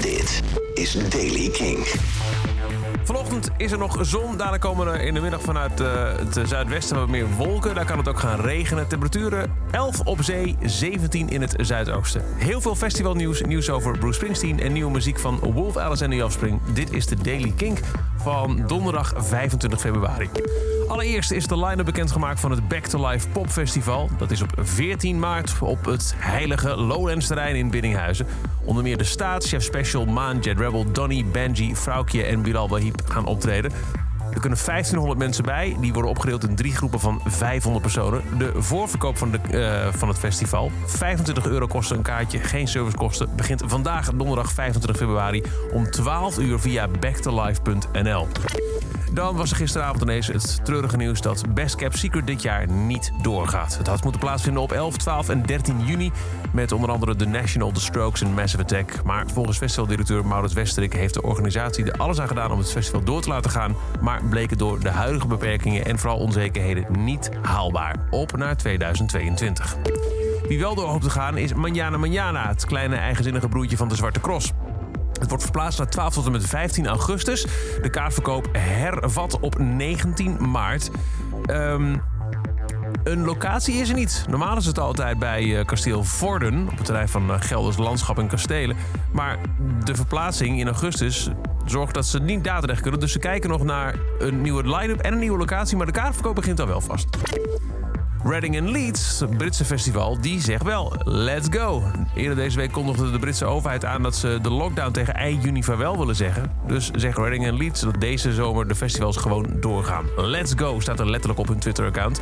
Dit is Daily King. Vanochtend is er nog zon. Daarna komen er in de middag vanuit uh, het zuidwesten wat meer wolken. Daar kan het ook gaan regenen. Temperaturen 11 op zee, 17 in het zuidoosten. Heel veel festivalnieuws. Nieuws over Bruce Springsteen en nieuwe muziek van Wolf Alice en The Offspring. Dit is de Daily Kink van donderdag 25 februari. Allereerst is de line-up bekendgemaakt van het Back to Life Pop Festival. Dat is op 14 maart op het heilige Lowlands terrein in Biddinghuizen. Onder meer de staat, Chef Special, Maan, Jet Rebel, Donny, Benji, Vrouwkje en Bilal Bahib gaan optreden. Er kunnen 1500 mensen bij. Die worden opgedeeld in drie groepen van 500 personen. De voorverkoop van, de, uh, van het festival. 25 euro kost een kaartje, geen servicekosten. Begint vandaag, donderdag 25 februari, om 12 uur via backtolife.nl. Dan was er gisteravond ineens het treurige nieuws dat Best Cap Secret dit jaar niet doorgaat. Het had moeten plaatsvinden op 11, 12 en 13 juni met onder andere The National, The Strokes en Massive Attack. Maar volgens festivaldirecteur Maurits Westerik heeft de organisatie er alles aan gedaan om het festival door te laten gaan, maar bleken door de huidige beperkingen en vooral onzekerheden niet haalbaar. Op naar 2022. Wie wel door hoopt te gaan is Manjana Manjana, het kleine eigenzinnige broertje van de Zwarte Cross. Het wordt verplaatst naar 12 tot en met 15 augustus. De kaartverkoop hervat op 19 maart. Um, een locatie is er niet. Normaal is het altijd bij uh, kasteel Vorden, op het terrein van uh, Gelders Landschap en Kastelen. Maar de verplaatsing in augustus zorgt dat ze niet daadrecht kunnen. Dus ze kijken nog naar een nieuwe line-up en een nieuwe locatie. Maar de kaartverkoop begint al wel vast. Reading and Leeds, het Britse festival, die zegt wel, let's go. Eerder deze week kondigde de Britse overheid aan dat ze de lockdown tegen eind juni vaarwel willen zeggen. Dus zegt Reading and Leeds dat deze zomer de festivals gewoon doorgaan. Let's go staat er letterlijk op hun Twitter-account.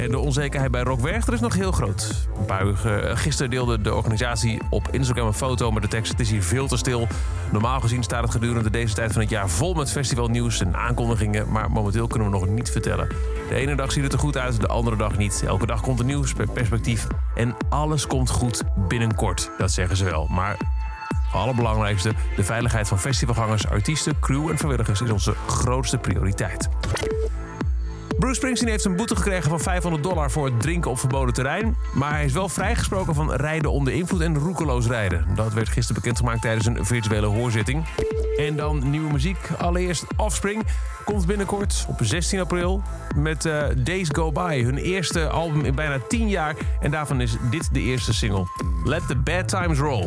En de onzekerheid bij Rock Werchter is nog heel groot. Uur uh, gisteren deelde de organisatie op Instagram een foto met de tekst: Het is hier veel te stil. Normaal gezien staat het gedurende deze tijd van het jaar vol met festivalnieuws en aankondigingen. Maar momenteel kunnen we nog niet vertellen. De ene dag ziet het er goed uit, de andere dag niet. Elke dag komt er nieuws perspectief. En alles komt goed binnenkort, dat zeggen ze wel. Maar allerbelangrijkste, de veiligheid van festivalgangers, artiesten, crew en vrijwilligers is onze grootste prioriteit. Bruce Springsteen heeft een boete gekregen van 500 dollar voor het drinken op verboden terrein. Maar hij is wel vrijgesproken van rijden onder invloed en roekeloos rijden. Dat werd gisteren bekendgemaakt tijdens een virtuele hoorzitting. En dan nieuwe muziek. Allereerst Offspring komt binnenkort op 16 april met uh, Days Go By. Hun eerste album in bijna 10 jaar. En daarvan is dit de eerste single. Let the Bad Times Roll.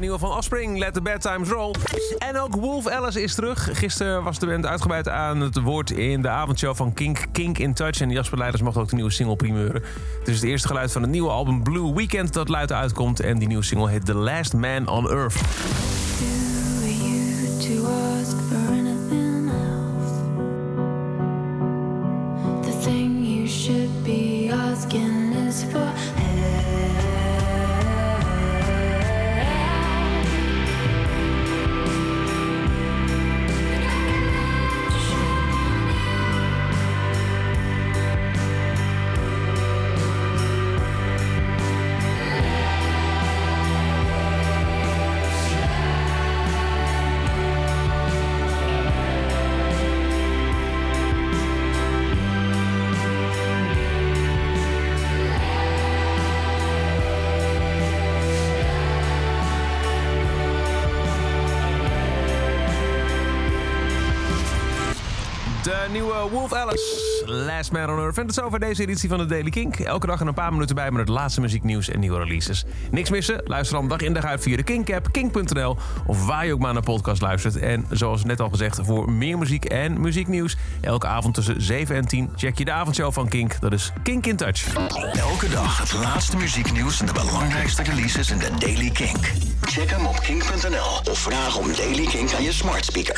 Nieuwe van Offspring, Let the Bad Times Roll. En ook Wolf Alice is terug. Gisteren was de band uitgebreid aan het woord in de avondshow van Kink, Kink in Touch. En Jasper Leiders mocht ook de nieuwe single primeuren. Het is het eerste geluid van het nieuwe album Blue Weekend dat luid uitkomt. En die nieuwe single heet The Last Man on Earth. Nieuwe Wolf Alice, Last Man on Earth. En dat is over deze editie van de Daily Kink. Elke dag een paar minuten bij met het laatste muzieknieuws en nieuwe releases. Niks missen? Luister dan dag in dag uit via de Kink-app, kink.nl... of waar je ook maar naar podcast luistert. En zoals net al gezegd, voor meer muziek en muzieknieuws... elke avond tussen 7 en 10 check je de avondshow van Kink. Dat is Kink in Touch. Elke dag het laatste muzieknieuws en de belangrijkste releases in de Daily Kink. Check hem op kink.nl of vraag om Daily Kink aan je smart speaker.